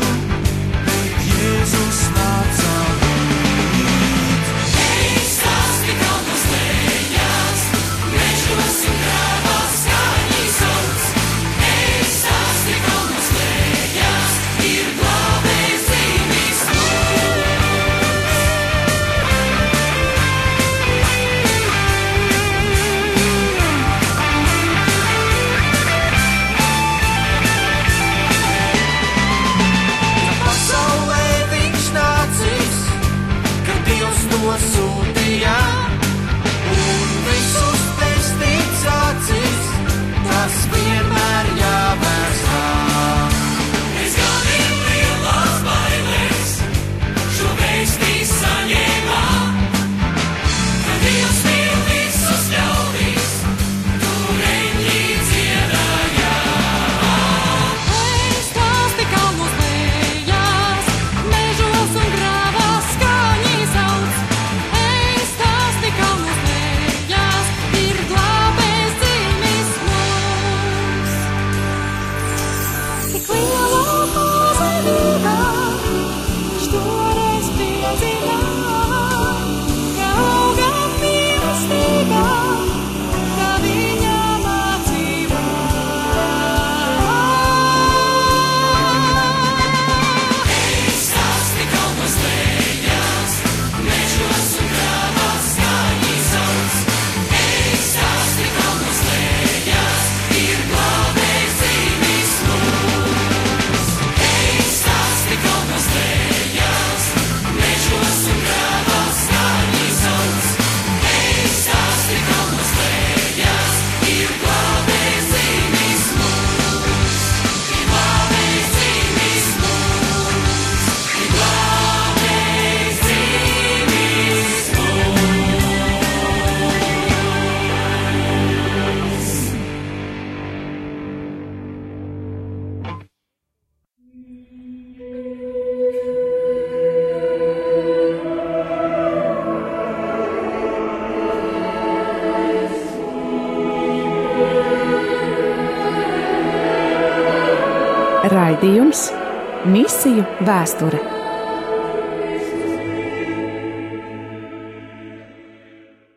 vēsture